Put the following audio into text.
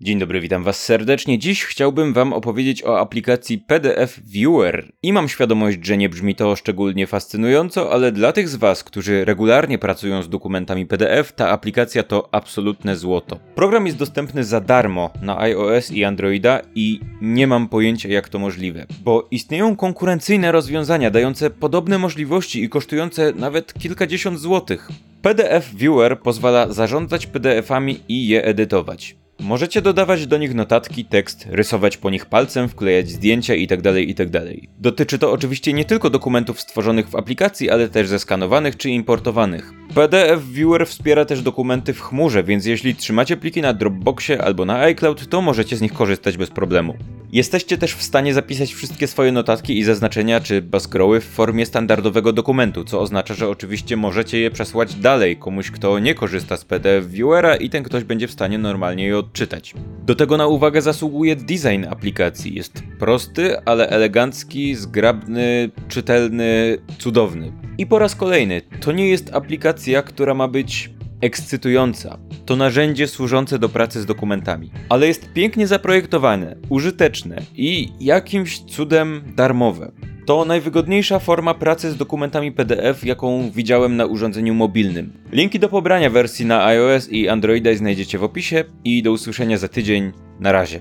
Dzień dobry, witam Was serdecznie. Dziś chciałbym Wam opowiedzieć o aplikacji PDF Viewer. I mam świadomość, że nie brzmi to szczególnie fascynująco, ale dla tych z Was, którzy regularnie pracują z dokumentami PDF, ta aplikacja to absolutne złoto. Program jest dostępny za darmo na iOS i Androida i nie mam pojęcia jak to możliwe, bo istnieją konkurencyjne rozwiązania dające podobne możliwości i kosztujące nawet kilkadziesiąt złotych. PDF Viewer pozwala zarządzać PDF-ami i je edytować. Możecie dodawać do nich notatki, tekst, rysować po nich palcem, wklejać zdjęcia itd. itd. Dotyczy to oczywiście nie tylko dokumentów stworzonych w aplikacji, ale też zeskanowanych czy importowanych. PDF Viewer wspiera też dokumenty w chmurze, więc jeśli trzymacie pliki na Dropboxie albo na iCloud, to możecie z nich korzystać bez problemu. Jesteście też w stanie zapisać wszystkie swoje notatki i zaznaczenia czy baskroły w formie standardowego dokumentu, co oznacza, że oczywiście możecie je przesłać dalej komuś, kto nie korzysta z PDF Viewera i ten ktoś będzie w stanie normalnie je odczytać. Do tego na uwagę zasługuje design aplikacji. Jest prosty, ale elegancki, zgrabny, czytelny, cudowny. I po raz kolejny, to nie jest aplikacja, która ma być ekscytująca. To narzędzie służące do pracy z dokumentami, ale jest pięknie zaprojektowane, użyteczne i jakimś cudem darmowe. To najwygodniejsza forma pracy z dokumentami PDF, jaką widziałem na urządzeniu mobilnym. Linki do pobrania wersji na iOS i Androida znajdziecie w opisie i do usłyszenia za tydzień. Na razie.